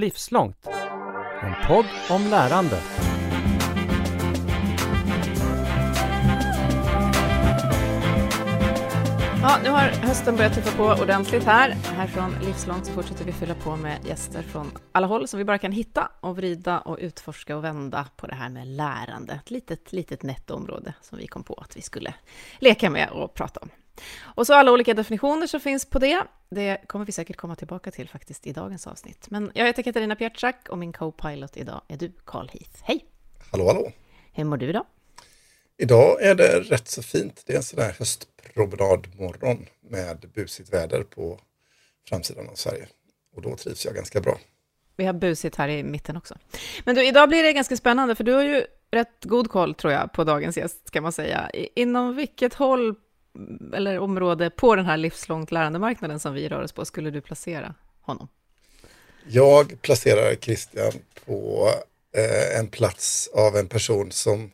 Livslångt. En podd om lärande. Ja, nu har hösten börjat tuffa på ordentligt här. Här från Livslångt så fortsätter vi fylla på med gäster från alla håll som vi bara kan hitta och vrida och utforska och vända på det här med lärande. Ett litet, litet nettoområde som vi kom på att vi skulle leka med och prata om. Och så alla olika definitioner som finns på det. Det kommer vi säkert komma tillbaka till faktiskt i dagens avsnitt. Men jag heter Katarina Pietschak och min co-pilot idag är du, Carl Heath. Hej! Hallå, hallå! Hur mår du idag? Idag är det rätt så fint. Det är en sån där höstpromenadmorgon med busigt väder på framsidan av Sverige. Och då trivs jag ganska bra. Vi har busigt här i mitten också. Men du, idag blir det ganska spännande, för du har ju rätt god koll, tror jag, på dagens gäst, ska man säga. Inom vilket håll eller område på den här livslångt lärandemarknaden som vi rör oss på skulle du placera honom? Jag placerar Christian på eh, en plats av en person som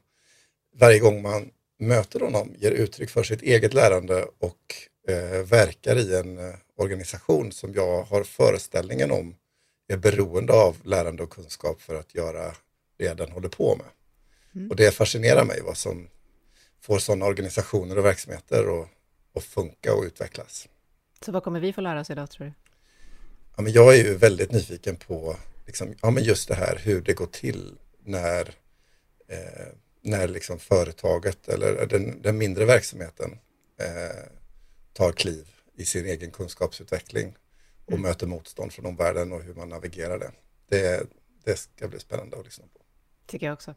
varje gång man möter honom ger uttryck för sitt eget lärande och eh, verkar i en eh, organisation som jag har föreställningen om är beroende av lärande och kunskap för att göra det den håller på med. Mm. Och det fascinerar mig vad som får sådana organisationer och verksamheter att, funka och utvecklas. Så vad kommer vi få lära oss idag tror du? Ja, men jag är ju väldigt nyfiken på liksom, ja, men just det här hur det går till när, eh, när liksom företaget eller den, den mindre verksamheten eh, tar kliv i sin egen kunskapsutveckling och mm. möter motstånd från omvärlden och hur man navigerar det. det. Det ska bli spännande att lyssna på. Tycker jag också.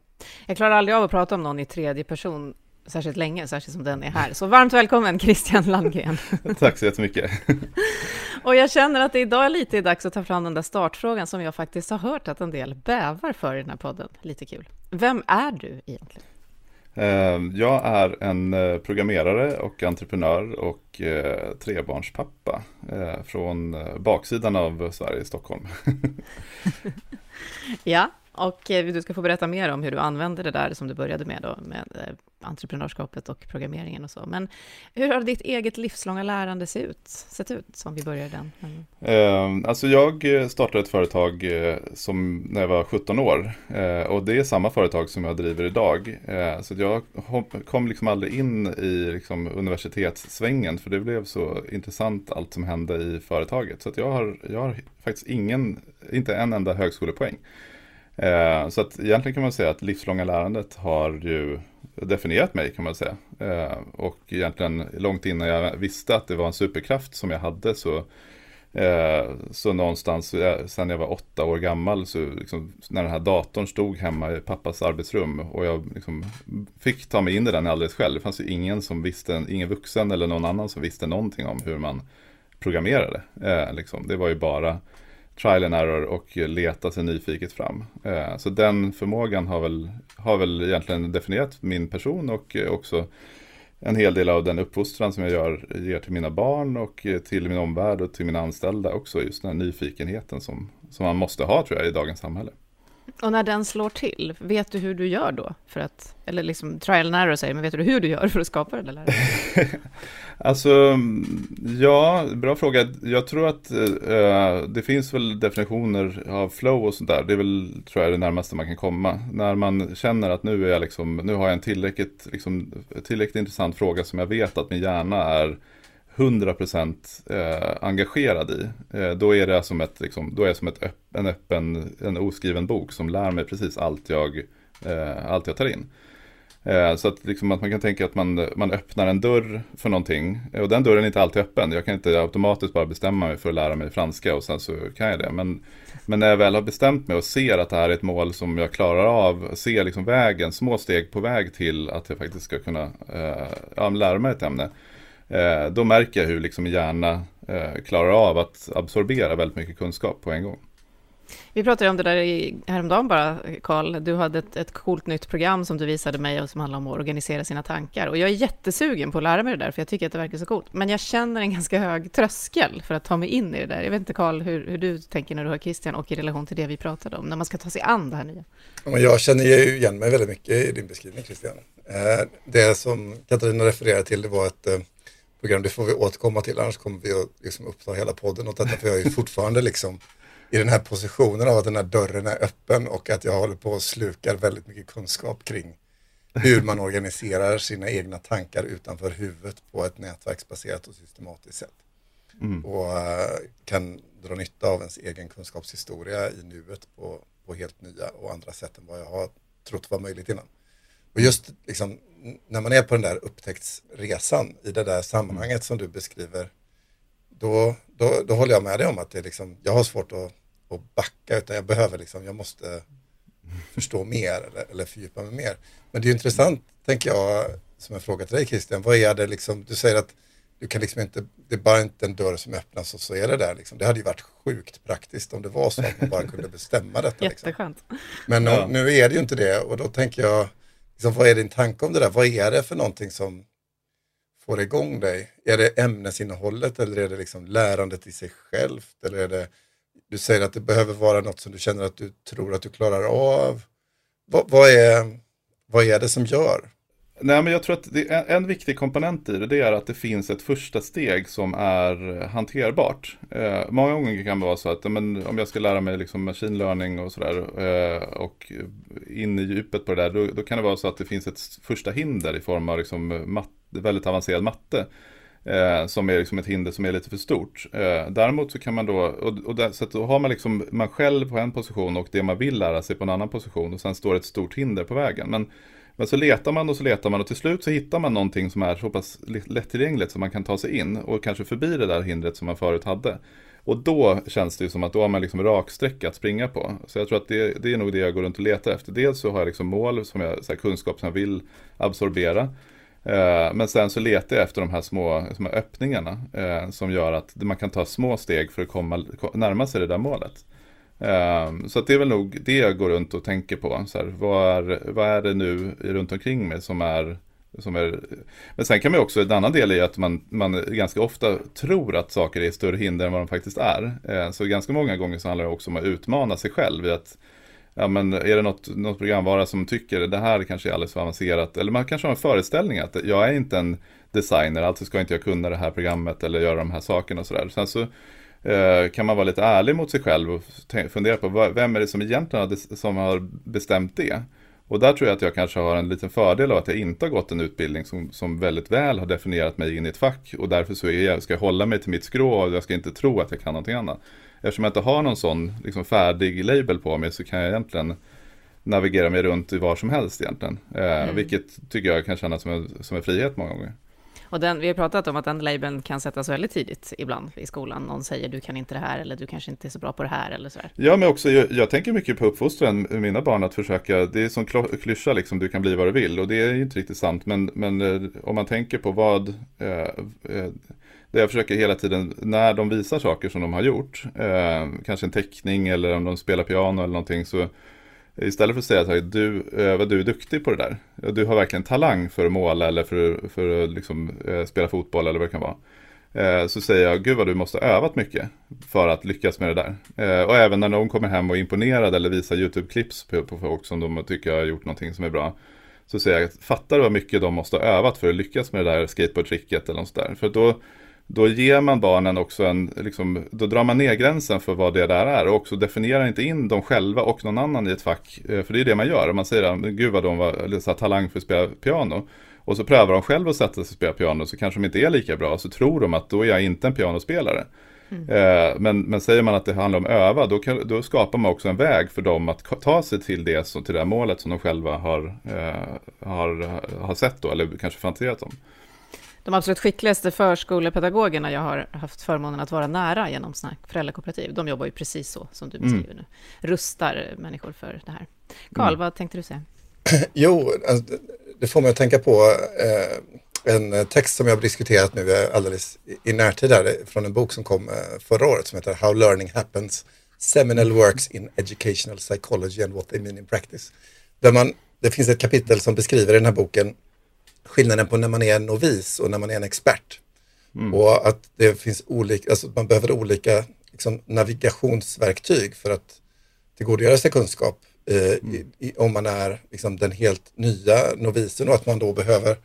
Jag klarar aldrig av att prata om någon i tredje person särskilt länge, särskilt som den är här. Så varmt välkommen Christian Landgren. Tack så jättemycket. och jag känner att det idag är lite dags att ta fram den där startfrågan som jag faktiskt har hört att en del bävar för i den här podden. Lite kul. Vem är du egentligen? Eh, jag är en eh, programmerare och entreprenör och eh, trebarnspappa från baksidan av Sverige, Stockholm. ja, och eh, du ska få berätta mer om hur du använder det där som du började med då, med eh, entreprenörskapet och programmeringen och så. Men hur har ditt eget livslånga lärande sett ut, sett ut som vi började den? Mm. Eh, alltså jag startade ett företag som när jag var 17 år och det är samma företag som jag driver idag. Så jag kom liksom aldrig in i liksom universitetssvängen för det blev så intressant allt som hände i företaget. Så jag, har, jag har faktiskt ingen, inte en enda högskolepoäng. Eh, så att egentligen kan man säga att livslånga lärandet har ju definierat mig kan man säga. Eh, och egentligen långt innan jag visste att det var en superkraft som jag hade så eh, så någonstans eh, sen jag var åtta år gammal så liksom, när den här datorn stod hemma i pappas arbetsrum och jag liksom fick ta mig in i den alldeles själv. Det fanns ju ingen som visste, ingen vuxen eller någon annan som visste någonting om hur man programmerade. Eh, liksom. Det var ju bara trial and error och leta sig nyfiket fram. Eh, så den förmågan har väl, har väl egentligen definierat min person och eh, också en hel del av den uppfostran som jag gör, ger till mina barn och eh, till min omvärld och till mina anställda också. Just den här nyfikenheten som, som man måste ha tror jag i dagens samhälle. Och när den slår till, vet du hur du gör då? För att, eller liksom trial and error säger, men vet du hur du gör för att skapa det där? alltså, ja, bra fråga. Jag tror att eh, det finns väl definitioner av flow och sånt där. Det är väl, tror jag, det närmaste man kan komma. När man känner att nu, är jag liksom, nu har jag en tillräckligt, liksom, tillräckligt intressant fråga som jag vet att min hjärna är 100% eh, engagerad i. Eh, då är det som, ett, liksom, då är jag som ett, en öppen, en oskriven bok som lär mig precis allt jag, eh, allt jag tar in. Eh, så att, liksom, att man kan tänka att man, man öppnar en dörr för någonting och den dörren är inte alltid öppen. Jag kan inte automatiskt bara bestämma mig för att lära mig franska och sen så kan jag det. Men, men när jag väl har bestämt mig och ser att det här är ett mål som jag klarar av, ser liksom vägen, små steg på väg till att jag faktiskt ska kunna eh, ja, lära mig ett ämne Eh, då märker jag hur liksom hjärna eh, klarar av att absorbera väldigt mycket kunskap på en gång. Vi pratade om det där i, häromdagen bara, Karl. Du hade ett, ett coolt nytt program som du visade mig och som handlar om att organisera sina tankar. Och jag är jättesugen på att lära mig det där, för jag tycker att det verkar så coolt. Men jag känner en ganska hög tröskel för att ta mig in i det där. Jag vet inte, Karl, hur, hur du tänker när du hör Christian och i relation till det vi pratade om, när man ska ta sig an det här nya. Jag känner ju igen mig väldigt mycket i din beskrivning, Christian. Eh, det som Katarina refererade till, det var ett eh, program. Det får vi återkomma till, annars kommer vi att liksom uppta hela podden åt detta. För jag är fortfarande liksom i den här positionen av att den här dörren är öppen och att jag håller på att slukar väldigt mycket kunskap kring hur man organiserar sina egna tankar utanför huvudet på ett nätverksbaserat och systematiskt sätt. Mm. Och uh, kan dra nytta av ens egen kunskapshistoria i nuet på, på helt nya och andra sätt än vad jag har trott var möjligt innan. Och just liksom, när man är på den där upptäcktsresan i det där sammanhanget som du beskriver, då, då, då håller jag med dig om att det är liksom, jag har svårt att, att backa, utan jag behöver liksom, jag måste förstå mer eller, eller fördjupa mig mer. Men det är intressant, tänker jag, som en fråga till dig Christian, vad är det liksom, du säger att du kan liksom inte, det är bara inte en dörr som öppnas och så är det där. Liksom. Det hade ju varit sjukt praktiskt om det var så att man bara kunde bestämma detta. Liksom. Jätteskönt. Men ja. nu är det ju inte det och då tänker jag, liksom, vad är din tanke om det där? Vad är det för någonting som får igång dig? Är det ämnesinnehållet eller är det liksom lärandet i sig självt? Eller är det, du säger att det behöver vara något som du känner att du tror att du klarar av. vad, vad är, vad är det som gör Nej, men jag tror att det är en viktig komponent i det, det är att det finns ett första steg som är eh, hanterbart. Eh, många gånger kan det vara så att men, om jag ska lära mig liksom machine learning och sådär eh, och in i djupet på det där, då, då, kan det vara så att det finns ett första hinder i form av liksom eh, mat, väldigt avancerad matte. Eh, som är liksom ett hinder som är lite för stort. Eh, däremot så kan man då, och, och där, så då har man liksom man själv på en position och det man vill lära sig på en annan position och sen står ett stort hinder på vägen. Men men så letar man och så letar man och till slut så hittar man någonting som är så pass lättillgängligt så man kan ta sig in och kanske förbi det där hindret som man förut hade. Och då känns det ju som att då har man liksom raksträcka att springa på. Så jag tror att det, det är nog det jag går runt och letar efter. Dels så har jag liksom mål, som jag, så här, kunskap som jag vill absorbera. Eh, men sen så letar jag efter de här små, små öppningarna eh, som gör att man kan ta små steg för att komma, närma sig det där målet. Um, så det är väl nog det jag går runt och tänker på. Så här, vad, är, vad är det nu runt omkring mig som är, som är... Men sen kan man också, en annan del är ju att man, man ganska ofta tror att saker är större hinder än vad de faktiskt är. Ehm, så ganska många gånger så handlar det också om att utmana sig själv i att Ja men är det något, något programvara som tycker det här kanske är alldeles för avancerat. Eller man kanske har en föreställning att jag är inte en designer, alltså ska inte jag kunna det här programmet eller göra de här sakerna och sådär. Sen så kan man vara lite ärlig mot sig själv och fundera på vem är det som egentligen har, som har bestämt det? Och där tror jag att jag kanske har en liten fördel av att jag inte har gått en utbildning som, som väldigt väl har definierat mig in i ett fack och därför så är jag, ska jag hålla mig till mitt skrå och jag ska inte tro att jag kan någonting annat. Eftersom jag inte har någon sån liksom, färdig label på mig så kan jag egentligen navigera mig runt i var som helst egentligen. Eh, mm. Vilket tycker jag kan kännas som en, som en frihet många gånger. Och den, vi har pratat om att den labeln kan sättas väldigt tidigt ibland i skolan. Någon säger du kan inte det här eller du kanske inte är så bra på det här eller så här. Ja, men också jag, jag tänker mycket på uppfostran med mina barn att försöka, det är som klyscha liksom, du kan bli vad du vill och det är inte riktigt sant. Men, men eh, om man tänker på vad eh, eh, det jag försöker hela tiden, när de visar saker som de har gjort, eh, kanske en teckning eller om de spelar piano eller någonting, så Istället för att säga att du, eh, vad du är duktig på det där. Du har verkligen talang för att måla eller för, för att liksom, eh, spela fotboll eller vad det kan vara. Eh, så säger jag, gud vad du måste ha övat mycket för att lyckas med det där. och även när någon kommer hem och är imponerad eller visar YouTube-klipps på, på folk som de tycker har gjort någonting som är bra. Så säger jag, fattar du vad mycket de måste ha övat för att lyckas med det där skateboardtricket eller något sådär. För då då ger man barnen också en, liksom, då drar man ner gränsen för vad det där är och också definierar inte in dem själva och någon annan i ett fack. Eh, för det är det man gör, man säger att gud vad de var så talang för att spela piano. Och så prövar de själva att sätta sig och spela piano så kanske de inte är lika bra så tror de att då är jag inte en pianospelare. Mm. Eh, men, men säger man att det handlar om öva då, kan, då skapar man också en väg för dem att ta sig till det, till det här målet som de själva har, eh, har, har sett då eller kanske fantiserat om de absolut skickligaste förskolepedagogerna jag har haft förmånen att vara nära genom sådana föräldrakooperativ, de jobbar ju precis så som du beskriver mm. nu. Rustar människor för det här. Karl, mm. vad tänkte du säga? Jo, alltså, det får mig att tänka på eh, en text som jag har diskuterat nu alldeles i närtid här, från en bok som kom eh, förra året som heter How Learning Happens Seminal Works in Educational Psychology and What They Mean in Practice. Där man, det finns ett kapitel som beskriver i den här boken skillnaden på när man är en novis och när man är en expert. Mm. Och att det finns olika, alltså man behöver olika liksom, navigationsverktyg för att tillgodogöra sig kunskap eh, mm. i, i, om man är liksom, den helt nya novisen och att man då behöver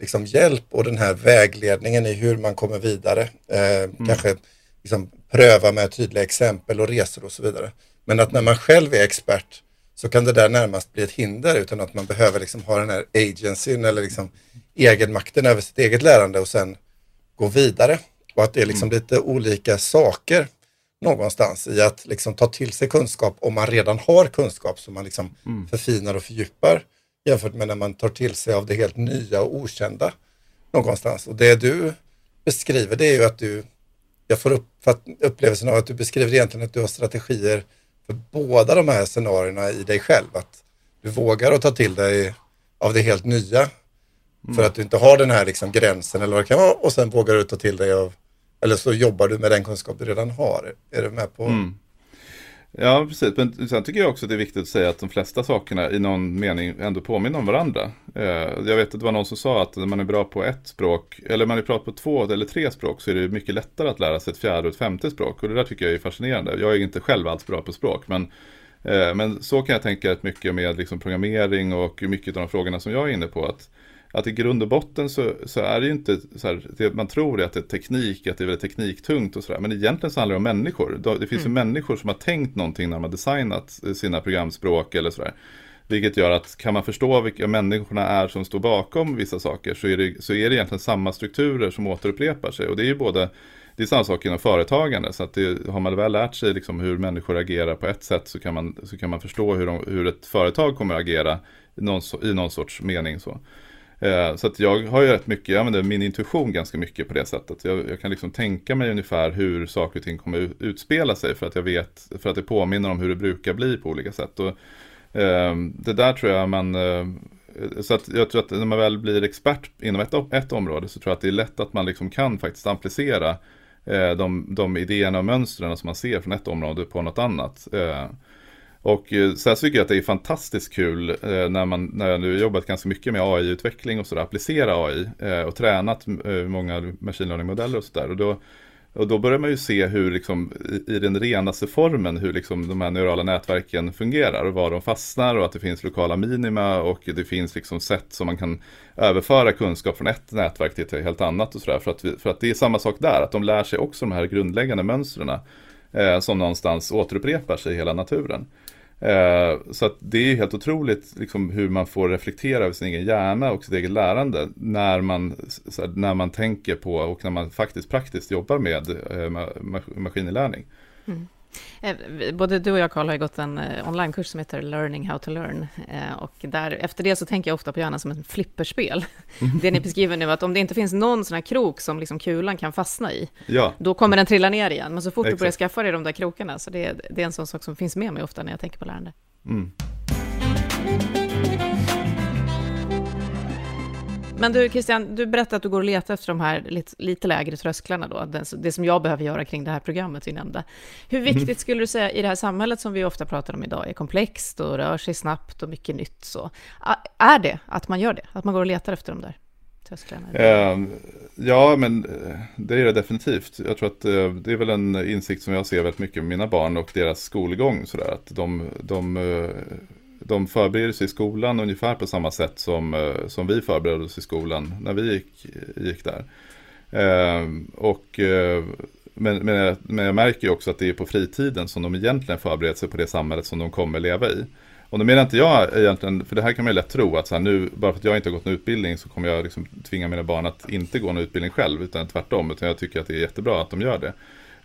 liksom, hjälp och den här vägledningen i hur man kommer vidare. Eh, mm. Kanske liksom pröva med tydliga exempel och resor och så vidare. Men att när man själv är expert så kan det där närmast bli ett hinder utan att man behöver liksom ha den här agencyn eller liksom egenmakten över sitt eget lärande och sen gå vidare. Och att det är liksom mm. lite olika saker någonstans i att liksom ta till sig kunskap om man redan har kunskap som man liksom mm. förfinar och fördjupar jämfört med när man tar till sig av det helt nya och okända någonstans. Och det du beskriver det är ju att du, jag får upp, upplevelsen av att du beskriver egentligen att du har strategier för båda de här scenarierna i dig själv. Att du vågar att ta till dig av det helt nya mm. för att du inte har den här liksom gränsen eller vad det kan vara och sen vågar du ta till dig av, eller så jobbar du med den kunskap du redan har. Är du med på? Mm. Ja, precis. Men sen tycker jag också att det är viktigt att säga att de flesta sakerna i någon mening ändå påminner om varandra. Eh, jag vet att det var någon som sa att när man är bra på ett språk, eller man är bra på två eller tre språk, så är det mycket lättare att lära sig ett fjärde och ett femte språk. Och det där tycker jag är fascinerande. Jag är inte själv alls bra på språk, men, eh, men så kan jag tänka rätt mycket med liksom programmering och mycket av de frågorna som jag är inne på. att att i grund och botten så, så är det ju inte så här, det man tror är att det är teknik, att det är väldigt tekniktungt och sådär. Men egentligen så handlar det om människor. Det finns mm. ju människor som har tänkt någonting när de har designat sina programspråk eller sådär. Vilket gör att kan man förstå vilka människorna är som står bakom vissa saker så är det, så är det egentligen samma strukturer som återupprepar sig. Och det är ju både det är samma sak inom företagande. Så att det, har man väl lärt sig liksom hur människor agerar på ett sätt så kan man, så kan man förstå hur, de, hur ett företag kommer att agera i någon, i någon sorts mening. Så. Eh, så att jag har ju rätt mycket, jag använder min intuition ganska mycket på det sättet. Jag, jag, kan liksom tänka mig ungefär hur saker och ting kommer utspela sig för att jag vet, för att det påminner om hur det brukar bli på olika sätt. Och, eh, det där tror jag man, eh, så att jag tror att när man väl blir expert inom ett, ett område så tror jag att det är lätt att man liksom kan faktiskt applicera eh, de, de idéerna och mönstren som man ser från ett område på något annat. Eh, och eh, sen tycker jag att det är fantastiskt kul eh, när, man, när jag nu jobbat ganska mycket med AI-utveckling och sådär, applicera AI eh, och tränat eh, många machine learning-modeller och sådär. Och då, och då börjar man ju se hur liksom, i, den renaste formen hur liksom de här neurala nätverken fungerar och var de fastnar och att det finns lokala minima och det finns liksom sätt som man kan överföra kunskap från ett nätverk till ett helt annat och sådär. För, att för att det är samma sak där, att de lär sig också de här grundläggande mönstren eh, som någonstans återupprepar sig i hela naturen. Eh, så att det är helt otroligt liksom, hur man får reflektera över sin egen hjärna och sitt eget lärande när man, här, när man tänker på och när man faktiskt praktiskt jobbar med eh, maskininlärning. Mm. Eh, både du och jag, Karl, har gått en eh, onlinekurs som heter Learning how to learn. Eh, och där, efter det så tänker jag ofta på hjärnan som ett flipperspel. Det ni beskriver nu, att om det inte finns någon sån här krok som liksom kulan kan fastna i, ja. då kommer den trilla ner igen. Men så fort Exakt. du börjar skaffa dig de där krokarna, så det, det är en sån sak som finns med mig ofta när jag tänker på lärande. Mm. Men du Christian, du berättade att du går och letar efter de här lite, lite lägre trösklarna då, det, det, som jag behöver göra kring det här programmet vi nämnde. Hur viktigt mm. skulle du säga i det här samhället som vi ofta pratar om idag, är komplext och rör sig snabbt och mycket nytt så, är det att man gör det? Att man går och letar efter de där trösklarna? Uh, ja, men eh, det är det definitivt. Jag tror att uh, det är väl en insikt som jag ser väldigt mycket med mina barn och deras skolgång sådär, att de, de uh, de förbereder sig i skolan ungefär på samma sätt som, eh, som vi förberedde oss i skolan när vi gick, gick där. Eh, och, eh, men, men, jag, men jag märker ju också att det är på fritiden som de egentligen förbereder sig på det samhället som de kommer leva i. Och då menar inte jag egentligen, för det här kan man ju lätt tro att så här, nu, bara för att jag inte har gått en utbildning så kommer jag liksom tvinga mina barn att inte gå någon utbildning själv, utan tvärtom. Utan jag tycker att det är jättebra att de gör det.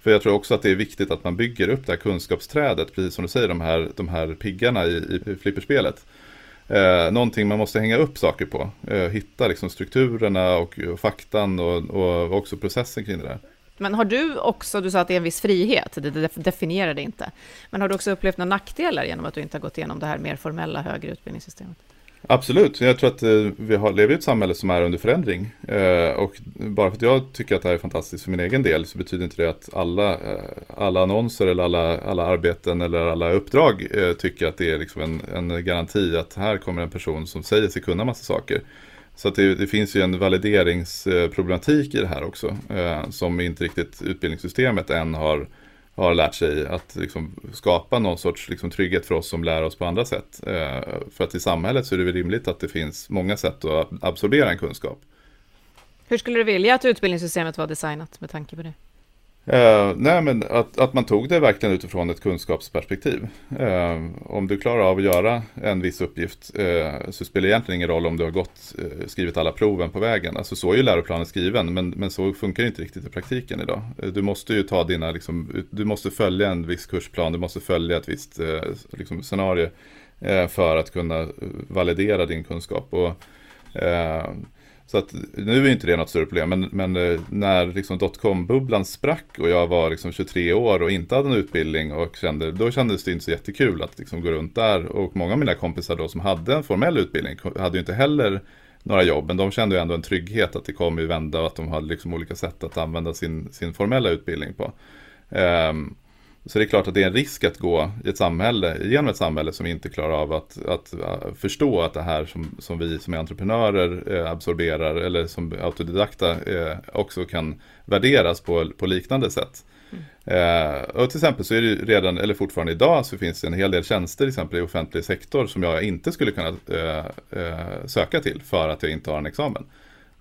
För jag tror också att det är viktigt att man bygger upp det här kunskapsträdet, precis som du säger, de här, de här piggarna i, i flipperspelet. Eh, någonting man måste hänga upp saker på. Eh, hitta liksom strukturerna och, och faktan och, och också processen kring det där. Men har du också, du sa att det är en viss frihet, det definierar det inte. Men har du också upplevt några nackdelar genom att du inte har gått igenom det här mer formella högre utbildningssystemet? Absolut, jag tror att eh, vi har, lever i ett samhälle som är under förändring. Eh, och bara för att jag tycker att det här är fantastiskt för min egen del så betyder inte det att alla, eh, alla annonser eller alla, alla arbeten eller alla uppdrag eh, tycker att det är liksom en, en garanti att här kommer en person som säger sig kunna massa saker. Så att det, det finns ju en valideringsproblematik i det här också eh, som inte riktigt utbildningssystemet än har har lärt sig att liksom skapa någon sorts liksom trygghet för oss som lär oss på andra sätt. Eh, för att i samhället så är det väl rimligt att det finns många sätt att absorbera en kunskap. Hur skulle du vilja att utbildningssystemet var designat med tanke på det? Uh, nej men att, att man tog det verkligen utifrån ett kunskapsperspektiv. Uh, om du klarar av att göra en viss uppgift uh, så spelar det egentligen ingen roll om du har gått, skrivit alla proven på vägen. Alltså så är ju läroplanen skriven men, men så funkar det inte riktigt i praktiken idag. du måste ju ta dina, liksom, du måste följa en viss kursplan, du måste följa ett visst liksom, scenario för att kunna validera din kunskap. Och, så att nu är inte det något större problem, men, men eh, när liksom dotcom-bubblan sprack och jag var liksom 23 år och inte hade en utbildning och kände, då kändes det inte så jättekul att liksom gå runt där. Och många av mina kompisar då som hade en formell utbildning hade ju inte heller några jobb, men de kände ju ändå en trygghet att det kommer ju vända och att de hade liksom olika sätt att använda sin, sin formella utbildning på. Um, så det är klart att det är en risk att gå i ett samhälle, genom ett samhälle som inte klarar av att, att uh, förstå att det här som, som vi som är entreprenörer eh, absorberar eller som autodidakta eh, också kan värderas på, på liknande sätt. Mm. Och till exempel så är det redan, eller fortfarande idag, så finns det en hel del tjänster till exempel i offentlig sektor som jag inte skulle kunna söka till för att jag inte har en examen.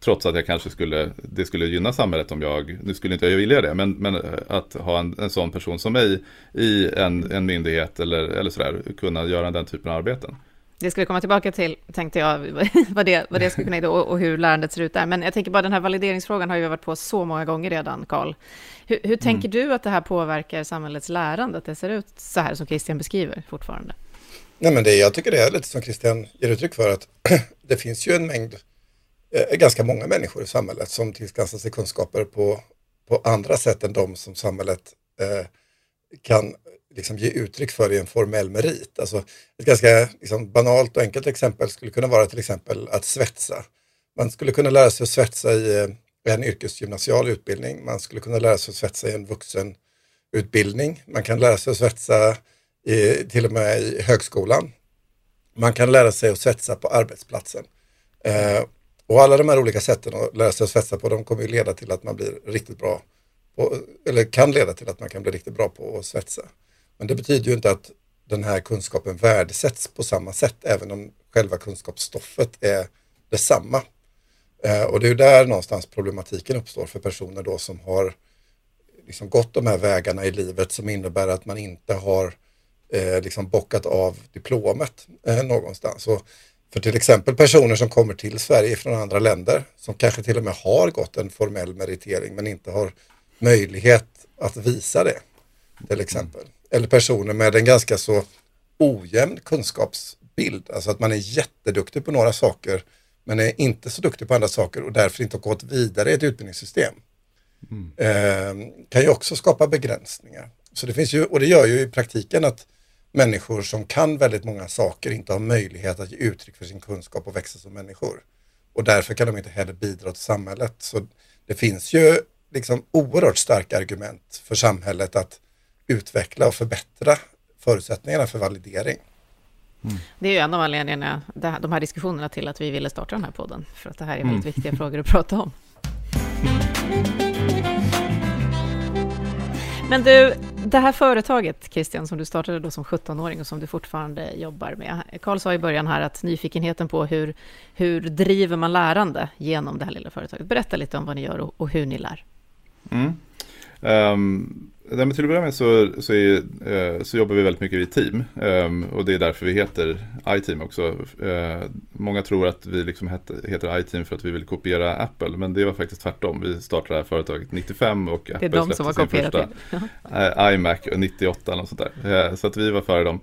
Trots att jag kanske skulle, det skulle gynna samhället om jag, nu skulle inte jag vilja det, men, men att ha en, en sån person som mig i en, en myndighet eller, eller sådär, kunna göra den typen av arbeten. Det ska vi komma tillbaka till, tänkte jag, vad det, vad det skulle kunna göra och, och hur lärandet ser ut där. Men jag tänker bara den här valideringsfrågan har ju varit på så många gånger redan, Karl. Hur, hur tänker mm. du att det här påverkar samhällets lärande, att det ser ut så här som Christian beskriver fortfarande? Nej, men det, jag tycker det är lite som Christian ger uttryck för, att det finns ju en mängd eh, Eh, ganska många människor i samhället som tillskansar sig kunskaper på, på andra sätt än de som samhället eh, kan liksom ge uttryck för i en formell merit. Alltså, ett ganska liksom, banalt och enkelt exempel skulle kunna vara till exempel att svetsa. Man skulle kunna lära sig att svetsa i eh, en yrkesgymnasial utbildning. Man skulle kunna lära sig att svetsa i en vuxenutbildning. Man kan lära sig att svetsa i, till och med i högskolan. Man kan lära sig att svetsa på arbetsplatsen. Eh, och alla de här olika sätten att lära sig att svetsa på, de kommer ju leda till att man blir riktigt bra, på, eller kan leda till att man kan bli riktigt bra på att svetsa. Men det betyder ju inte att den här kunskapen värdesätts på samma sätt, även om själva kunskapsstoffet är detsamma. Eh, och det är ju där någonstans problematiken uppstår för personer då som har liksom gått de här vägarna i livet som innebär att man inte har eh, liksom bockat av diplomet eh, någonstans. Och för till exempel personer som kommer till Sverige från andra länder som kanske till och med har gått en formell meritering men inte har möjlighet att visa det. Till exempel. Eller personer med en ganska så ojämn kunskapsbild. Alltså att man är jätteduktig på några saker men är inte så duktig på andra saker och därför inte har gått vidare i ett utbildningssystem. Mm. Eh, kan ju också skapa begränsningar. Så det finns ju, och det gör ju i praktiken att människor som kan väldigt många saker inte har möjlighet att ge uttryck för sin kunskap och växa som människor. Och därför kan de inte heller bidra till samhället. Så det finns ju liksom oerhört starka argument för samhället att utveckla och förbättra förutsättningarna för validering. Mm. Det är ju en av anledningarna, de här diskussionerna till att vi ville starta den här podden, för att det här är väldigt mm. viktiga frågor att prata om. Men du, det här företaget, Christian, som du startade då som 17-åring och som du fortfarande jobbar med. Karl sa i början här att nyfikenheten på hur, hur driver man lärande genom det här lilla företaget. Berätta lite om vad ni gör och, och hur ni lär. Mm. Um, Nej, men till att börja med så, så, är, eh, så jobbar vi väldigt mycket i team. Um, och det är därför vi heter iTeam också. Uh, många tror att vi liksom heter, iTeam för att vi vill kopiera Apple. Men det var faktiskt tvärtom. Vi startade det här företaget 95 och Apple släppte sin första uh, iMac 98 eller sånt där. Så att vi var före dem.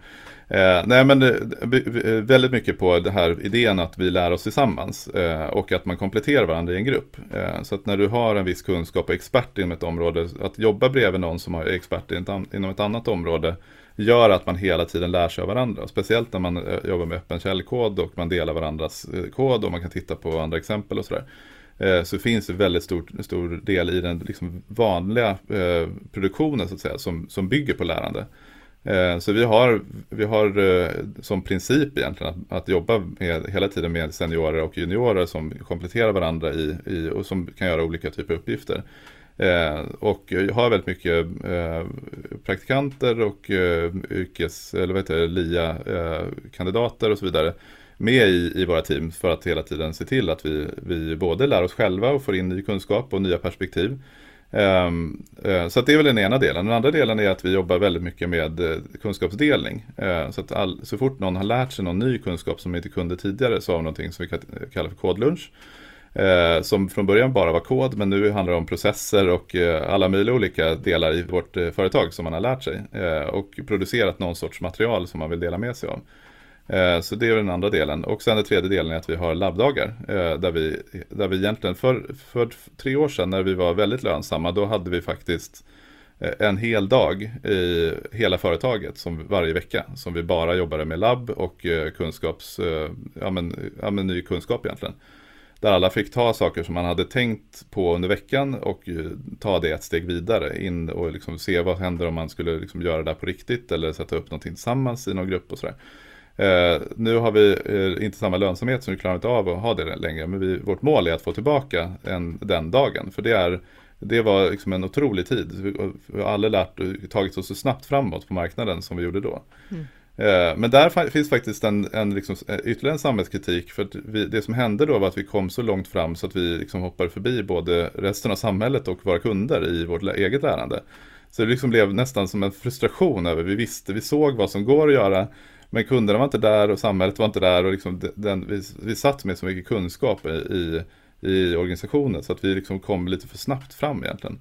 Eh, nej men eh, eh väldigt mycket på den här idén att vi lär oss tillsammans eh, och att man kompletterar varandra i en grupp. Eh, så att när du har en viss kunskap och expert inom ett område, att jobba bredvid någon som är expert inom ett annat område gör att man hela tiden lär sig av varandra. Speciellt när man eh, jobbar med öppen källkod och man delar varandras eh, kod och man kan titta på andra exempel och sådär. Eh, så finns det väldigt stor, stor del i den liksom vanliga eh, produktionen så att säga, som, som bygger på lärande. Eh, så vi har, vi har eh, som princip egentligen att, att, jobba med, hela tiden med seniorer och juniorer som kompletterar varandra i, i och som kan göra olika typer av uppgifter. Eh, och har väldigt mycket eh, praktikanter och eh, yrkes, eller vad heter det, LIA-kandidater eh, och så vidare med i, i våra team för att hela tiden se till att vi, vi både lär oss själva och får in ny kunskap och nya perspektiv. Um, uh, så det är väl den ena delen. Den andra delen är att vi jobbar väldigt mycket med uh, kunskapsdelning. Uh, så att all, så fort någon har lärt sig någon ny kunskap som inte kunde tidigare så har vi någonting som vi kallar för kodlunch. Ehm, som från början bara var kod men nu handlar det om processer och eh, alla möjliga olika delar i vårt företag som man har lärt sig och producerat någon sorts material som man vill dela med sig av. Eh, så det är den andra delen och sen den tredje delen är att vi har labbdagar eh, där, vi, där vi egentligen för, för tre år sedan när vi var väldigt lönsamma då hade vi faktiskt eh, en hel dag i hela företaget som varje vecka som vi bara jobbade med labb och kunskaps, ja men, ja men ny kunskap egentligen. Där alla fick ta saker som man hade tänkt på under veckan och ta det ett steg vidare in och liksom se vad händer om man skulle liksom göra det där på riktigt eller sätta upp någonting tillsammans i någon grupp och sådär. Eh, nu har vi eh, inte samma lönsamhet så vi klarar inte av att ha det längre men vi, vårt mål är att få tillbaka en, den dagen för det är det var liksom en otrolig tid. Vi har aldrig lärt tagit oss så snabbt framåt på marknaden som vi gjorde då. Mm. Eh, men där finns faktiskt en, en liksom, eh, ytterligare en samhällskritik. För vi, det som hände då var att vi kom så långt fram så att vi liksom hoppade förbi både resten av samhället och våra kunder i vårt eget lärande. Så det liksom blev nästan som en frustration över, vi visste, vi såg vad som går att göra. Men kunderna var inte där och samhället var inte där och liksom den, vi, vi satt med så mycket kunskap i, i, i organisationen så att vi liksom kom lite för snabbt fram egentligen.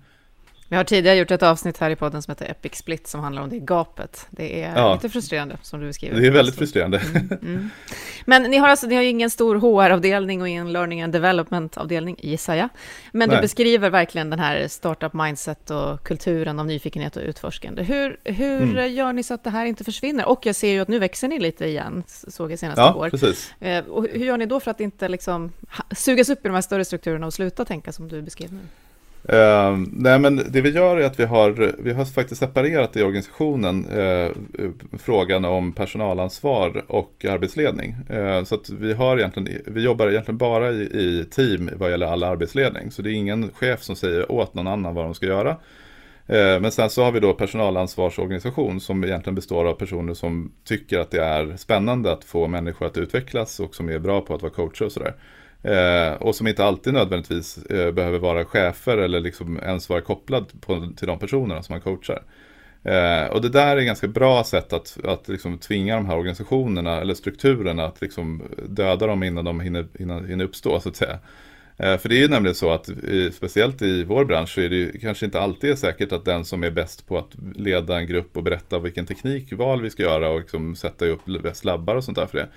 Vi har tidigare gjort ett avsnitt här i podden som heter Epic Split som handlar om det gapet. Det är ja. lite frustrerande som du beskriver. Det är väldigt frustrerande. Mm, mm. Men ni har alltså ni har ju ingen stor HR-avdelning och ingen learning and development-avdelning, gissar jag. Men Nej. du beskriver verkligen den här startup mindset och kulturen av nyfikenhet och utforskande. Hur, hur mm. gör ni så att det här inte försvinner? Och jag ser ju att nu växer ni lite igen, såg jag senast ja, år. Precis. Eh, och hur gör ni då för att inte liksom sugas upp i de här större strukturerna och sluta tänka som du beskrev nu? Uh, nej men det vi gör är att vi har, vi har faktiskt separerat i organisationen uh, frågan om personalansvar och arbetsledning. Uh, så att vi, har egentligen, vi jobbar egentligen bara i, i, team vad gäller all arbetsledning. Så det är ingen chef som säger åt någon annan vad de ska göra. Ehm, men sen så har vi då personalansvarsorganisation som egentligen består av personer som tycker att det är spännande att få människor att utvecklas och som är bra på att vara coacher och sådär. Eh, och som inte alltid nödvändigtvis eh, behöver vara chefer eller liksom ens vara kopplad på, till de personerna som man coachar. Eh, och det där är ett ganska bra sätt att, att liksom tvinga de här organisationerna eller strukturerna att liksom döda dem innan de hinner, hinner, hinner uppstå så att säga. Eh, för det är ju nämligen så att i, speciellt i vår bransch så är det ju kanske inte alltid säkert att den som är bäst på att leda en grupp och berätta vilken teknikval vi ska göra och liksom sätta upp bäst labbar och sånt där för det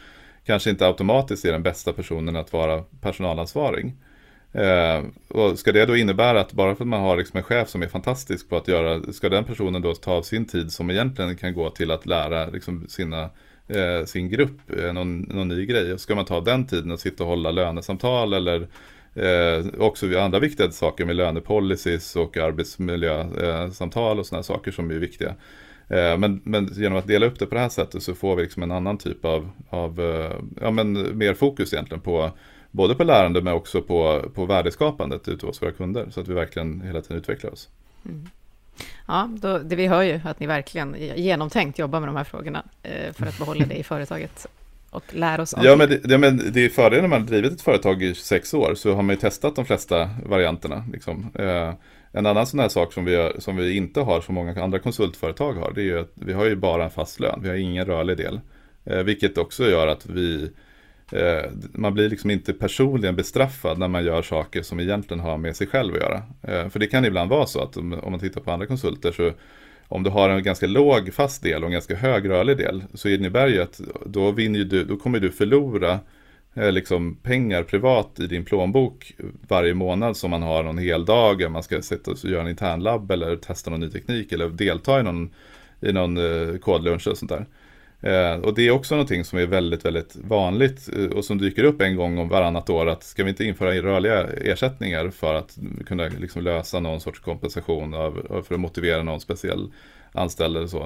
kanske inte automatiskt är den bästa personen att vara personalansvarig. Eh, och ska det då innebära att bara för att man har liksom en chef som är fantastisk på att göra, ska den personen då ta av sin tid som egentligen kan gå till att lära liksom sina, eh, sin grupp eh, någon, någon ny grej. Och ska man ta den tiden och sitta och hålla lönesamtal eller eh, också andra viktiga saker med lönepolicies och arbetsmiljösamtal eh, och sådana saker som är viktiga. Eh, men, men, genom att dela upp det på det här sättet så får vi liksom en annan typ av, av eh, ja, men mer fokus egentligen på både på lärande men också på, på värdeskapandet ute hos våra kunder så att vi verkligen hela tiden utvecklar oss. Mm. Ja, då, det vi hör ju att ni verkligen genomtänkt jobbar med de här frågorna eh, för att behålla det i företaget och lära oss ja, men det, ja, men det är fördelen när man har drivit ett företag i 26 år så har man ju testat de flesta varianterna. Liksom. En annan sån här sak som vi, gör, som vi inte har, som många andra konsultföretag har, det är ju att vi har ju bara en fast lön. Vi har ingen rörlig del. Eh, vilket också gör att vi, eh, man blir liksom inte personligen bestraffad när man gör saker som egentligen har med sig själv att göra. Eh, för det kan ibland vara så att om, om man tittar på andra konsulter så om du har en ganska låg fast del och en ganska hög rörlig del så innebär det ju att då, vinner du, då kommer du förlora Eh, liksom pengar privat i din plånbok varje månad som man har någon hel dag, man ska sitta och göra en internlabb eller testa någon ny teknik eller delta i någon, i någon eh, kodlunch och sånt där. Eh, och det är också någonting som är väldigt, väldigt vanligt och som dyker upp en gång om varannat år att ska vi inte införa rörliga ersättningar för att kunna liksom lösa någon sorts kompensation av, för att motivera någon speciell anställd eller så.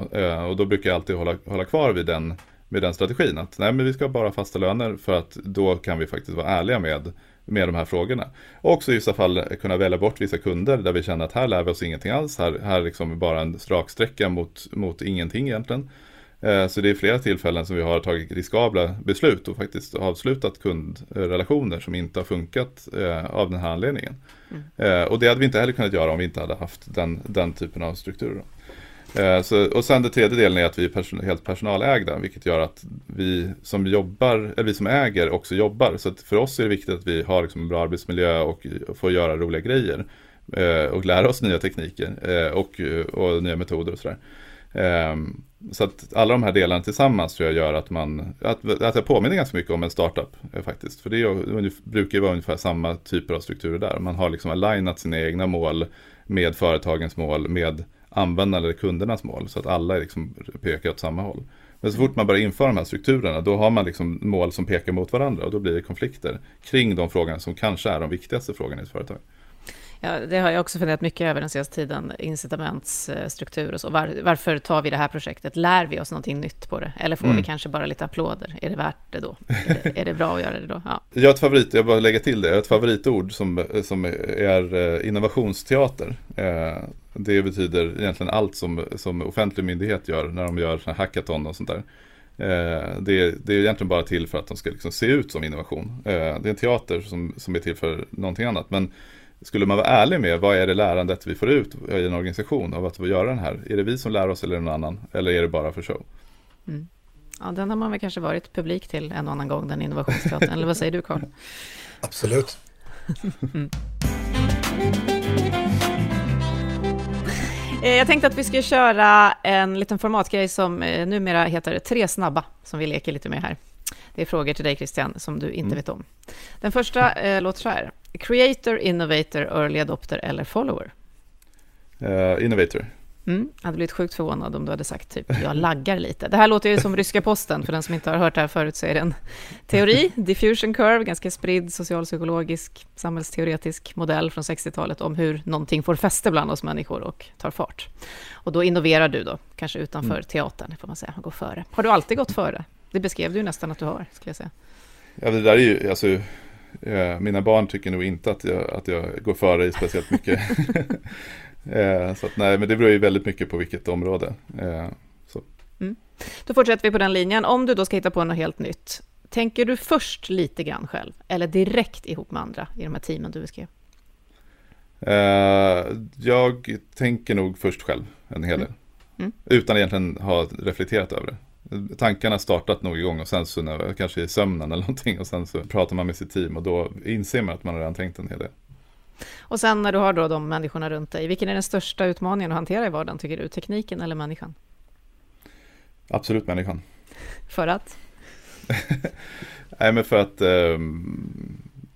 Och då brukar jag alltid hålla, hålla kvar vid den med den strategin. Att nej, men vi ska bara ha fasta löner för att då kan vi faktiskt vara ärliga med, med de här frågorna. Och också i vissa fall kunna välja bort vissa kunder där vi känner att här lär vi oss ingenting alls. Här, här liksom bara en straksträcka mot, mot ingenting egentligen. Eh, så det är flera tillfällen som vi har tagit riskabla beslut och faktiskt avslutat kundrelationer som inte har funkat eh, av den här anledningen. Mm. Och det hade vi inte heller kunnat göra om vi inte hade haft den, den typen av strukturer. Eh, så, och sen den tredje delen är att vi är person, helt personalägda, vilket gör att vi som jobbar, eller vi som äger också jobbar. Så för oss är det viktigt att vi har liksom en bra arbetsmiljö och får göra roliga grejer. Eh, och lära oss nya tekniker eh, och, och nya metoder och sådär. Ehm, så att alla de här delarna tillsammans tror jag gör att man, att, att jag påminner ganska mycket om en startup eh, faktiskt. För det, är, brukar ju vara ungefär samma typer av strukturer där. Man har liksom alignat sina egna mål med företagens mål, med användarna eller kundernas mål. Så att alla liksom pekar åt samma håll. Men så fort man börjar införa de här strukturerna då har man liksom mål som pekar mot varandra och då blir det konflikter kring de frågorna som kanske är de viktigaste frågorna i ett företag. Ja, det har jag också funderat mycket över den senaste tiden, incitamentsstruktur och så. Var, varför tar vi det här projektet? Lär vi oss någonting nytt på det? Eller får mm. vi kanske bara lite applåder? Är det värt det då? Är det, är det bra att göra det då? Ja. Jag har ett favorit, jag bara lägga till det, jag har ett favoritord som, som är eh, innovationsteater. Eh, det betyder egentligen allt som, som offentlig myndighet gör när de gör hackathon och sånt där. Eh, det, det, är egentligen bara till för att de ska liksom se ut som innovation. det är en teater som, som är till för någonting annat. Men skulle man vara ärlig med vad är det lärandet vi får ut i en organisation av att vi gör den här? Är det vi som lär oss eller någon annan? Eller är det bara för show? Mm. Ja, den har man väl kanske varit publik till en och annan gång, den innovationsteatern. eller vad säger du, Carl? Absolut. mm. Eh, jag tänkte att vi ska köra en liten formatgrej som eh, numera heter Tre snabba, som vi leker lite med här. Det är frågor till dig Christian som du inte mm. vet om. Den första eh, låter så här. Creator, innovator, early adopter eller follower? Uh, innovator. Mm, jag hade blivit sjukt förvånad om du hade sagt typ jag laggar lite. Det här låter ju som ryska posten, för den som inte har hört det här förut så är det en teori, diffusion curve, ganska spridd socialpsykologisk, samhällsteoretisk modell från 60-talet om hur någonting får fäste bland oss människor och tar fart. Och då innoverar du då, kanske utanför mm. teatern, får man säga, och går före. Har du alltid gått före? Det beskrev du ju nästan att du har, skulle jag säga. Ja, det där är ju, alltså, eh, mina barn tycker nog inte att jag, att jag går före i speciellt mycket. eh, så att, nej, men det beror ju väldigt mycket på vilket område. Eh, så. Mm. Då fortsätter vi på den linjen. Om du då ska hitta på något helt nytt, tänker du först lite grann själv, eller direkt ihop med andra i de här teamen du beskrev? Eh, jag tänker nog först själv en hel del. Mm. Mm. Utan egentligen ha reflekterat över det tankarna startat nog igång och sen så när, kanske i sömnen eller någonting och sen så pratar man med sitt team och då inser man att man redan tänkt en hel del. Och sen när du har då de människorna runt dig, vilken är den största utmaningen att hantera i vardagen tycker du? Tekniken eller människan? Absolut människan. för att? Nej men för att eh,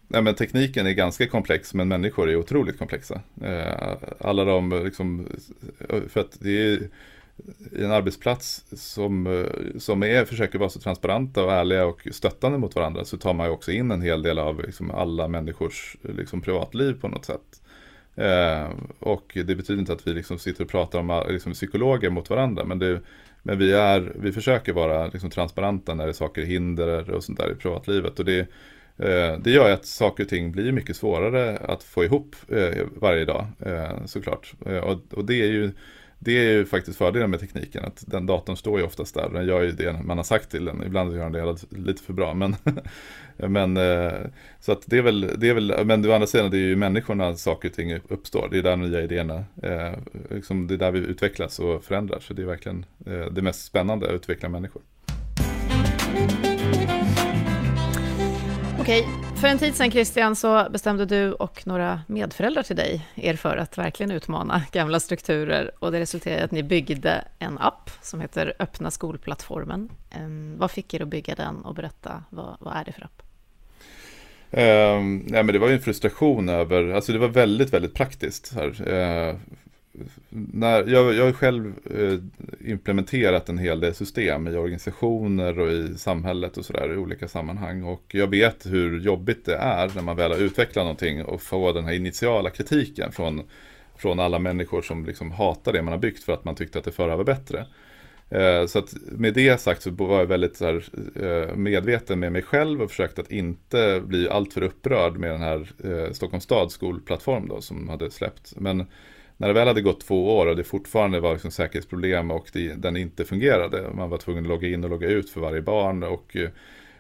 nej, men tekniken är ganska komplex men människor är otroligt komplexa. Eh, alla de liksom, för att det är en arbetsplats som, eh, som är, försöker vara så transparenta och ärliga och stöttande mot varandra så tar man ju också in en hel del av liksom alla människors liksom, privatliv på något sätt. Eh, och det betyder inte att vi liksom sitter och pratar om eh, liksom, psykologer mot varandra men, det, men vi, är, vi försöker vara liksom, transparenta när det är saker hinder och sånt där i privatlivet. Och det, eh, det gör att saker och ting blir mycket svårare att få ihop eh, varje dag eh, såklart. Eh, och, och det är ju det är ju faktiskt fördelen med tekniken, att den datorn står ju oftast där. Den gör ju det man har sagt till den. Ibland gör den det lite för bra. Men, men, eh, så att det är väl, det är väl, men å andra sidan det är ju människorna saker och ting uppstår. Det är där nya idéerna, eh, liksom det är där vi utvecklas och förändras. Så det är verkligen eh, det mest spännande, att utveckla människor. Okej, för en tid sedan Christian så bestämde du och några medföräldrar till dig er för att verkligen utmana gamla strukturer och det resulterade i att ni byggde en app som heter Öppna skolplattformen. Ehm, vad fick er att bygga den och berätta, vad, vad är det för app? Um, nej, men det var ju en frustration över, alltså det var väldigt, väldigt praktiskt. Här. Uh, när, jag, jag har själv eh, implementerat en hel del system i organisationer och i samhället och sådär i olika sammanhang. Och jag vet hur jobbigt det är när man väl har utvecklat någonting och får den här initiala kritiken från, från alla människor som liksom hatar det man har byggt för att man tyckte att det förra var bättre. Eh, så att med det sagt så var jag väldigt så här, eh, medveten med mig själv och försökte att inte bli alltför upprörd med den här Stockholms stads skolplattform då, som hade släppt. Men när det väl hade gått två år och det fortfarande var liksom säkerhetsproblem och det, den inte fungerade. Man var tvungen att logga in och logga ut för varje barn. Och,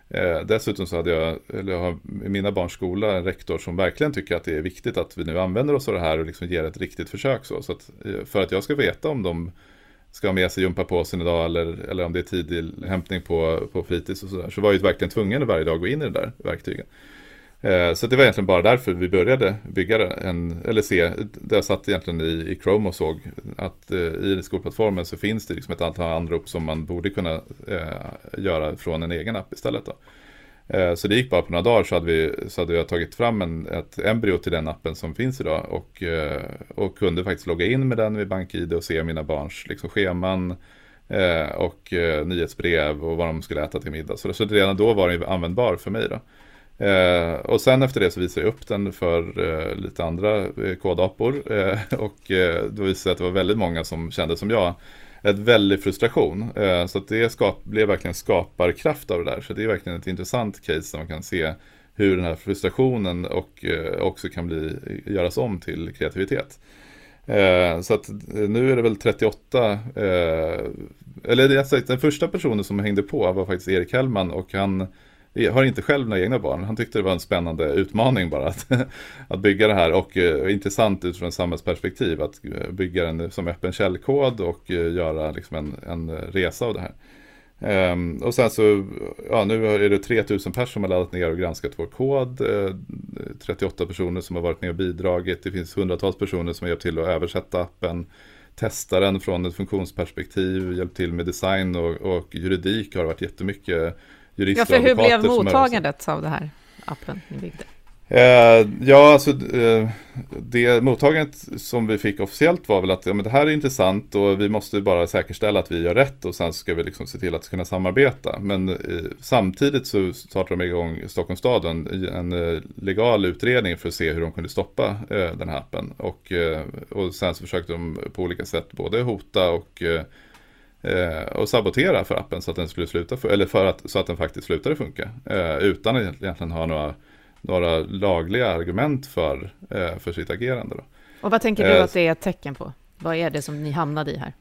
eh, dessutom så hade jag, eller jag har i mina barns skola en rektor som verkligen tycker att det är viktigt att vi nu använder oss av det här och liksom ger ett riktigt försök. Så, så att, eh, för att jag ska veta om de ska ha med sig gympapåsen idag eller, eller om det är tidig hämtning på, på fritids och sådär. Så var jag verkligen tvungen varje dag att gå in i det där verktygen. Eh, så det var egentligen bara därför vi började bygga en, eller se, där jag satt egentligen i, i Chrome och såg att eh, i skolplattformen så finns det liksom ett antal anrop som man borde kunna eh, göra från en egen app istället. Då. Eh, så det gick bara på några dagar så hade, vi, så hade jag tagit fram en, ett embryo till den appen som finns idag och, eh, och kunde faktiskt logga in med den med BankID och se mina barns liksom, scheman eh, och eh, nyhetsbrev och vad de skulle äta till middag. Så, så redan då var den användbar för mig. Då. Eh, och sen efter det så visade jag upp den för eh, lite andra eh, kodapor eh, och eh, då visade det sig att det var väldigt många som kände som jag. Ett väldig frustration. Eh, så att det skap, blev verkligen skaparkraft av det där. Så det är verkligen ett intressant case där man kan se hur den här frustrationen och, eh, också kan bli, eh, göras om till kreativitet. Eh, så att nu är det väl 38, eller den första personen som hängde på var faktiskt Erik Hellman och han jag har inte själv några egna barn. Han tyckte det var en spännande utmaning bara att, att bygga det här och eh, intressant utifrån samhällsperspektiv att eh, bygga den som öppen källkod och eh, göra liksom en, en resa av det här. Um, och sen så, ja nu är det 3000 personer som har laddat ner och granskat vår kod. Eh, 38 personer som har varit med och bidragit. Det finns hundratals personer som har hjälpt till att översätta appen testa den från ett funktionsperspektiv, hjälpt till med design och, och juridik har det varit jättemycket jurister Ja, för hur blev mottagandet av det här appen ni byggde? Eh, ja, alltså eh, det mottagandet som vi fick officiellt var väl att ja, men det här är intressant och vi måste bara säkerställa att vi gör rätt och sen ska vi liksom se till att kunna samarbeta. Men eh, samtidigt så startade de igång Stockholms stad en, en eh, legal utredning för att se hur de kunde stoppa eh, den här appen. Och, eh, och sen så försökte de på olika sätt både hota och och sabotera för appen så att den skulle sluta, eller för att, så att den faktiskt slutade funka. Eh, utan att egentligen ha några, några lagliga argument för, eh, för sitt agerande. Då. Och vad tänker du eh, att det är ett tecken på? Vad är det som ni hamnade i här?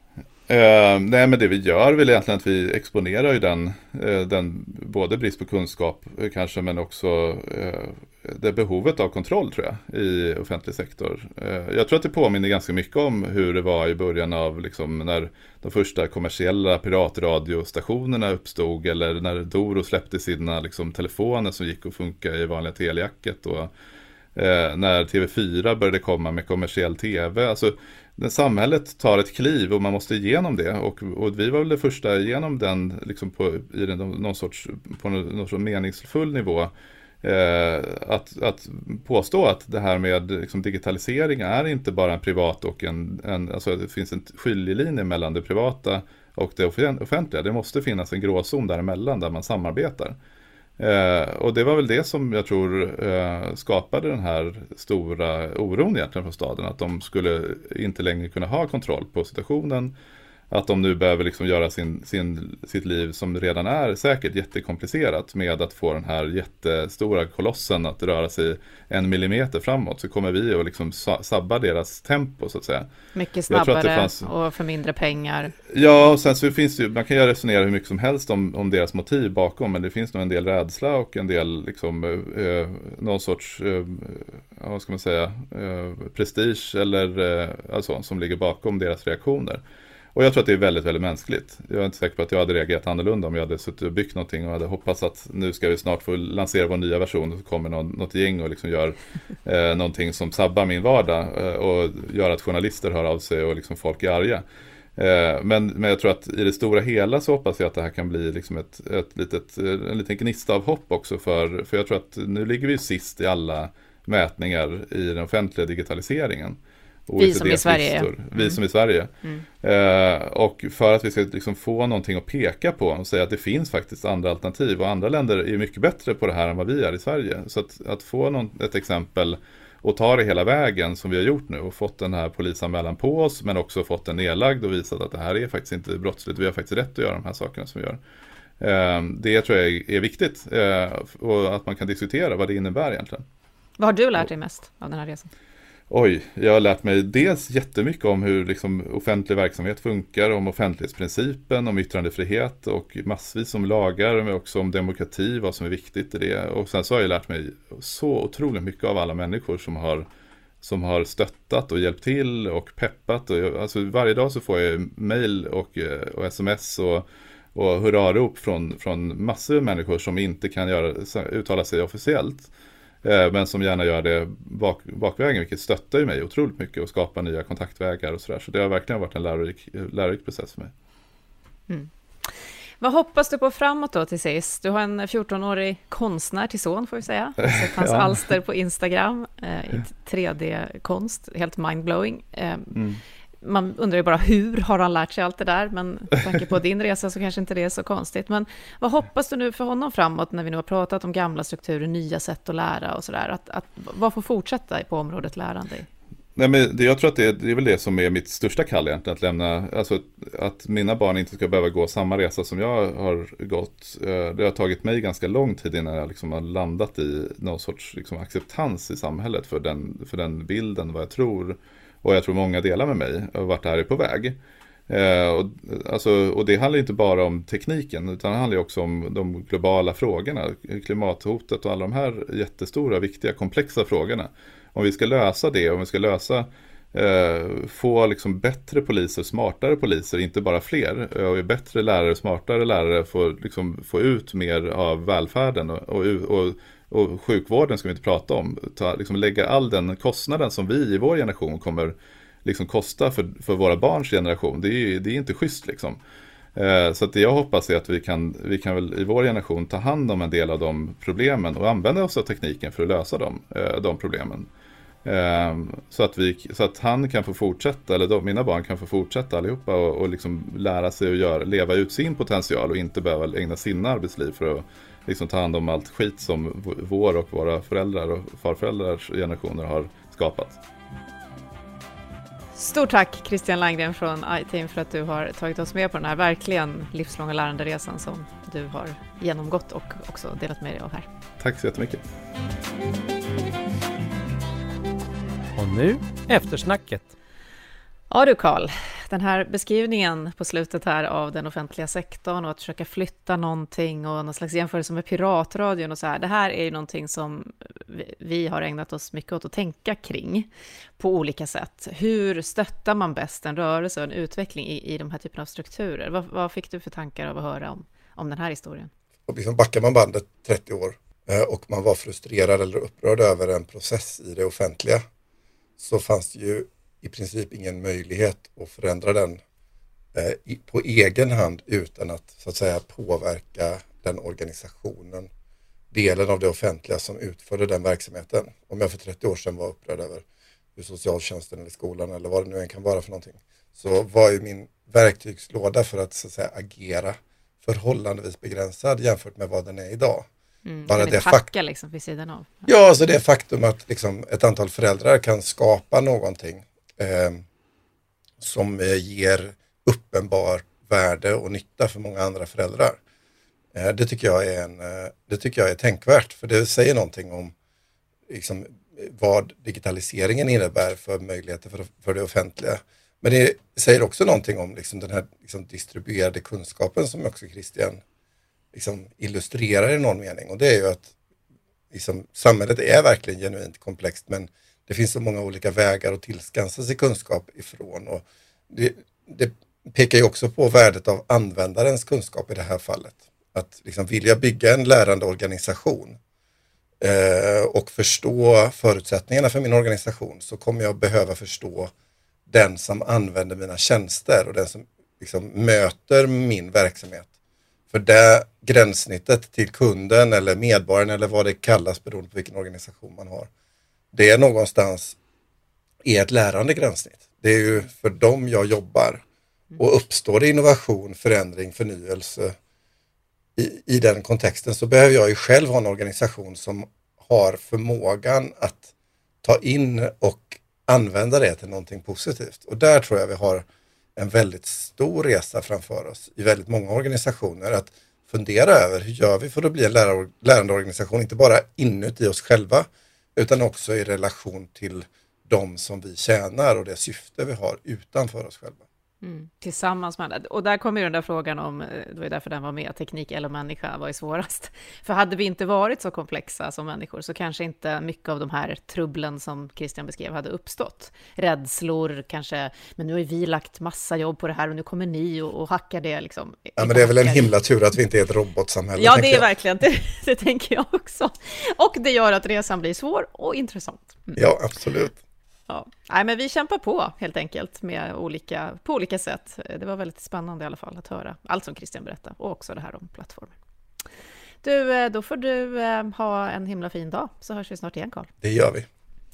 Eh, nej men det vi gör väl egentligen att vi exponerar ju den, eh, den både brist på kunskap eh, kanske men också eh, det behovet av kontroll tror jag i offentlig sektor. Eh, jag tror att det påminner ganska mycket om hur det var i början av liksom, när de första kommersiella piratradiostationerna uppstod eller när Doro släppte sina liksom, telefoner som gick att funka i vanliga telejacket. Och, eh, när TV4 började komma med kommersiell tv. Alltså, när samhället tar ett kliv och man måste igenom det. Och, och vi var väl det första igenom den liksom på, i den, någon sorts, på någon, sorts meningsfull nivå. Eh, att, att påstå att det här med liksom, digitalisering är inte bara en privat och en, en alltså det finns en skiljelinje mellan det privata och det offentliga. Det måste finnas en gråzon däremellan där man samarbetar. Eh, och det var väl det som jag tror eh, skapade den här stora oron egentligen från staden. Att de skulle inte längre kunna ha kontroll på situationen att de nu behöver liksom göra sin, sin, sitt liv som redan är säkert jättekomplicerat med att få den här jättestora kolossen att röra sig en millimeter framåt så kommer vi att liksom sabba deras tempo så att säga. Mycket snabbare fanns... och för mindre pengar. Ja, och sen så finns det ju, man kan ju resonera hur mycket som helst om, om deras motiv bakom men det finns nog en del rädsla och en del liksom eh, någon sorts, eh, vad ska man säga, eh, prestige eller eh, alltså, som ligger bakom deras reaktioner. Och jag tror att det är väldigt, väldigt mänskligt. Jag är inte säker på att jag hade reagerat annorlunda om jag hade suttit och byggt någonting och hade hoppats att nu ska vi snart få lansera vår nya version och så kommer någon, något gäng och liksom gör eh, någonting som sabbar min vardag eh, och gör att journalister hör av sig och liksom folk är arga. Eh, men, men jag tror att i det stora hela så hoppas jag att det här kan bli liksom ett, ett litet, en liten gnista av hopp också för, för jag tror att nu ligger vi sist i alla mätningar i den offentliga digitaliseringen. Vi som i Sverige. Mm. Vi som i Sverige. Mm. Eh, och för att vi ska liksom få någonting att peka på och säga att det finns faktiskt andra alternativ och andra länder är mycket bättre på det här än vad vi är i Sverige. Så att, att få någon, ett exempel och ta det hela vägen som vi har gjort nu och fått den här polisanmälan på oss men också fått den nedlagd och visat att det här är faktiskt inte brottsligt. Vi har faktiskt rätt att göra de här sakerna som vi gör. Eh, det tror jag är viktigt eh, och att man kan diskutera vad det innebär egentligen. Vad har du lärt dig mest av den här resan? Oj, jag har lärt mig dels jättemycket om hur liksom, offentlig verksamhet funkar, om offentlighetsprincipen, om yttrandefrihet och massvis om lagar, men också om demokrati, vad som är viktigt i det. Och sen så har jag lärt mig så otroligt mycket av alla människor som har, som har stöttat och hjälpt till och peppat. Och jag, alltså varje dag så får jag mail och, eh, och sms och, och hurrarop från, från massor av människor som inte kan göra, uttala sig officiellt. Eh, men som gärna gör det bak, bakvägen, vilket stöttar ju mig otroligt mycket och skapar nya kontaktvägar och sådär. Så det har verkligen varit en lärorik, lärorik process för mig. Mm. Vad hoppas du på framåt då till sist? Du har en 14-årig konstnär till son får vi säga. Jag har sett hans ja. alster på Instagram eh, i 3D-konst, helt mindblowing. Eh, mm man undrar ju bara hur har han lärt sig allt det där? Men med tanke på din resa så kanske inte det är så konstigt. Men vad hoppas du nu för honom framåt när vi nu har pratat om gamla strukturer, nya sätt att lära och sådär? Att, att, vad får fortsätta på området lärande? Nej, men det, jag tror att det, det, är väl det som är mitt största kall egentligen, att lämna, alltså att mina barn inte ska behöva gå samma resa som jag har gått. Eh, det har tagit mig ganska lång tid innan jag liksom har landat i någon sorts liksom acceptans i samhället för den, för den bilden, vad jag tror och jag tror många delar med mig vart det här är på väg. Eh, och, alltså, och det handlar inte bara om tekniken utan det handlar också om de globala frågorna. Klimathotet och alla de här jättestora, viktiga, komplexa frågorna. Om vi ska lösa det, om vi ska lösa eh, få liksom bättre poliser, smartare poliser, inte bara fler. Eh, och bättre lärare, smartare lärare, få, liksom, få ut mer av välfärden och, och, och och sjukvården ska vi inte prata om. Ta, liksom lägga all den kostnaden som vi i vår generation kommer liksom kosta för, för våra barns generation. Det är, det är inte schysst liksom. Eh, så det jag hoppas är att vi kan, vi kan väl i vår generation ta hand om en del av de problemen och använda oss av tekniken för att lösa dem, eh, de problemen. Eh, så, att vi, så att han kan få fortsätta, eller de, mina barn kan få fortsätta allihopa och, och liksom lära sig att göra, leva ut sin potential och inte behöva ägna sina arbetsliv för att liksom ta hand om allt skit som vår och våra föräldrar och farföräldrars generationer har skapat. Stort tack Christian Langgren från iTeam för att du har tagit oss med på den här verkligen livslånga läranderesan som du har genomgått och också delat med dig av här. Tack så jättemycket. Nu eftersnacket. Ja du Karl, den här beskrivningen på slutet här av den offentliga sektorn och att försöka flytta någonting och någon slags jämförelse med piratradion och så här. Det här är ju någonting som vi har ägnat oss mycket åt att tänka kring på olika sätt. Hur stöttar man bäst en rörelse och en utveckling i, i de här typerna av strukturer? Vad, vad fick du för tankar av att höra om, om den här historien? Och liksom backar man bandet 30 år eh, och man var frustrerad eller upprörd över en process i det offentliga så fanns det ju i princip ingen möjlighet att förändra den eh, på egen hand utan att så att säga påverka den organisationen, delen av det offentliga som utförde den verksamheten. Om jag för 30 år sedan var upprörd över hur socialtjänsten eller skolan eller vad det nu än kan vara för någonting, så var ju min verktygslåda för att, så att säga, agera förhållandevis begränsad jämfört med vad den är idag. Mm, Bara det hacka liksom vid sidan av. Ja, alltså det faktum att liksom ett antal föräldrar kan skapa någonting eh, som eh, ger uppenbart värde och nytta för många andra föräldrar. Eh, det, tycker jag är en, eh, det tycker jag är tänkvärt för det säger någonting om liksom, vad digitaliseringen innebär för möjligheter för, för det offentliga. Men det säger också någonting om liksom, den här liksom, distribuerade kunskapen som också Christian liksom, illustrerar i någon mening och det är ju att liksom, samhället är verkligen genuint komplext men det finns så många olika vägar att tillskansa sig kunskap ifrån. Och det, det pekar ju också på värdet av användarens kunskap i det här fallet. Att liksom vilja bygga en lärande organisation eh, och förstå förutsättningarna för min organisation så kommer jag behöva förstå den som använder mina tjänster och den som liksom möter min verksamhet. För det gränssnittet till kunden eller medborgaren eller vad det kallas beroende på vilken organisation man har det är någonstans i ett lärande gränssnitt. Det är ju för dem jag jobbar. Och uppstår det innovation, förändring, förnyelse i, i den kontexten så behöver jag ju själv ha en organisation som har förmågan att ta in och använda det till någonting positivt. Och där tror jag vi har en väldigt stor resa framför oss i väldigt många organisationer att fundera över hur gör vi för att bli en lärande lärandeorganisation, inte bara inuti oss själva utan också i relation till de som vi tjänar och det syfte vi har utanför oss själva. Mm. Tillsammans med det. Och där kommer ju den där frågan om, eh, det var ju därför den var med, teknik eller människa var ju svårast. För hade vi inte varit så komplexa som människor så kanske inte mycket av de här trubblen som Christian beskrev hade uppstått. Rädslor kanske, men nu har ju vi lagt massa jobb på det här och nu kommer ni och, och hackar det liksom. Ja, men det är väl en himla tur att vi inte är ett robotsamhälle. Ja, det är jag. verkligen, det, det tänker jag också. Och det gör att resan blir svår och intressant. Mm. Ja, absolut. Ja. Nej, men vi kämpar på helt enkelt med olika, på olika sätt. Det var väldigt spännande i alla fall att höra allt som Christian berättade och också det här om plattformen. Du, eh, då får du eh, ha en himla fin dag så hörs vi snart igen Karl. Det gör vi.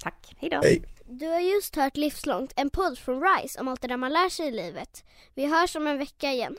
Tack, hej då. Hej. Du har just hört Livslångt, en podd från RISE om allt det där man lär sig i livet. Vi hörs om en vecka igen.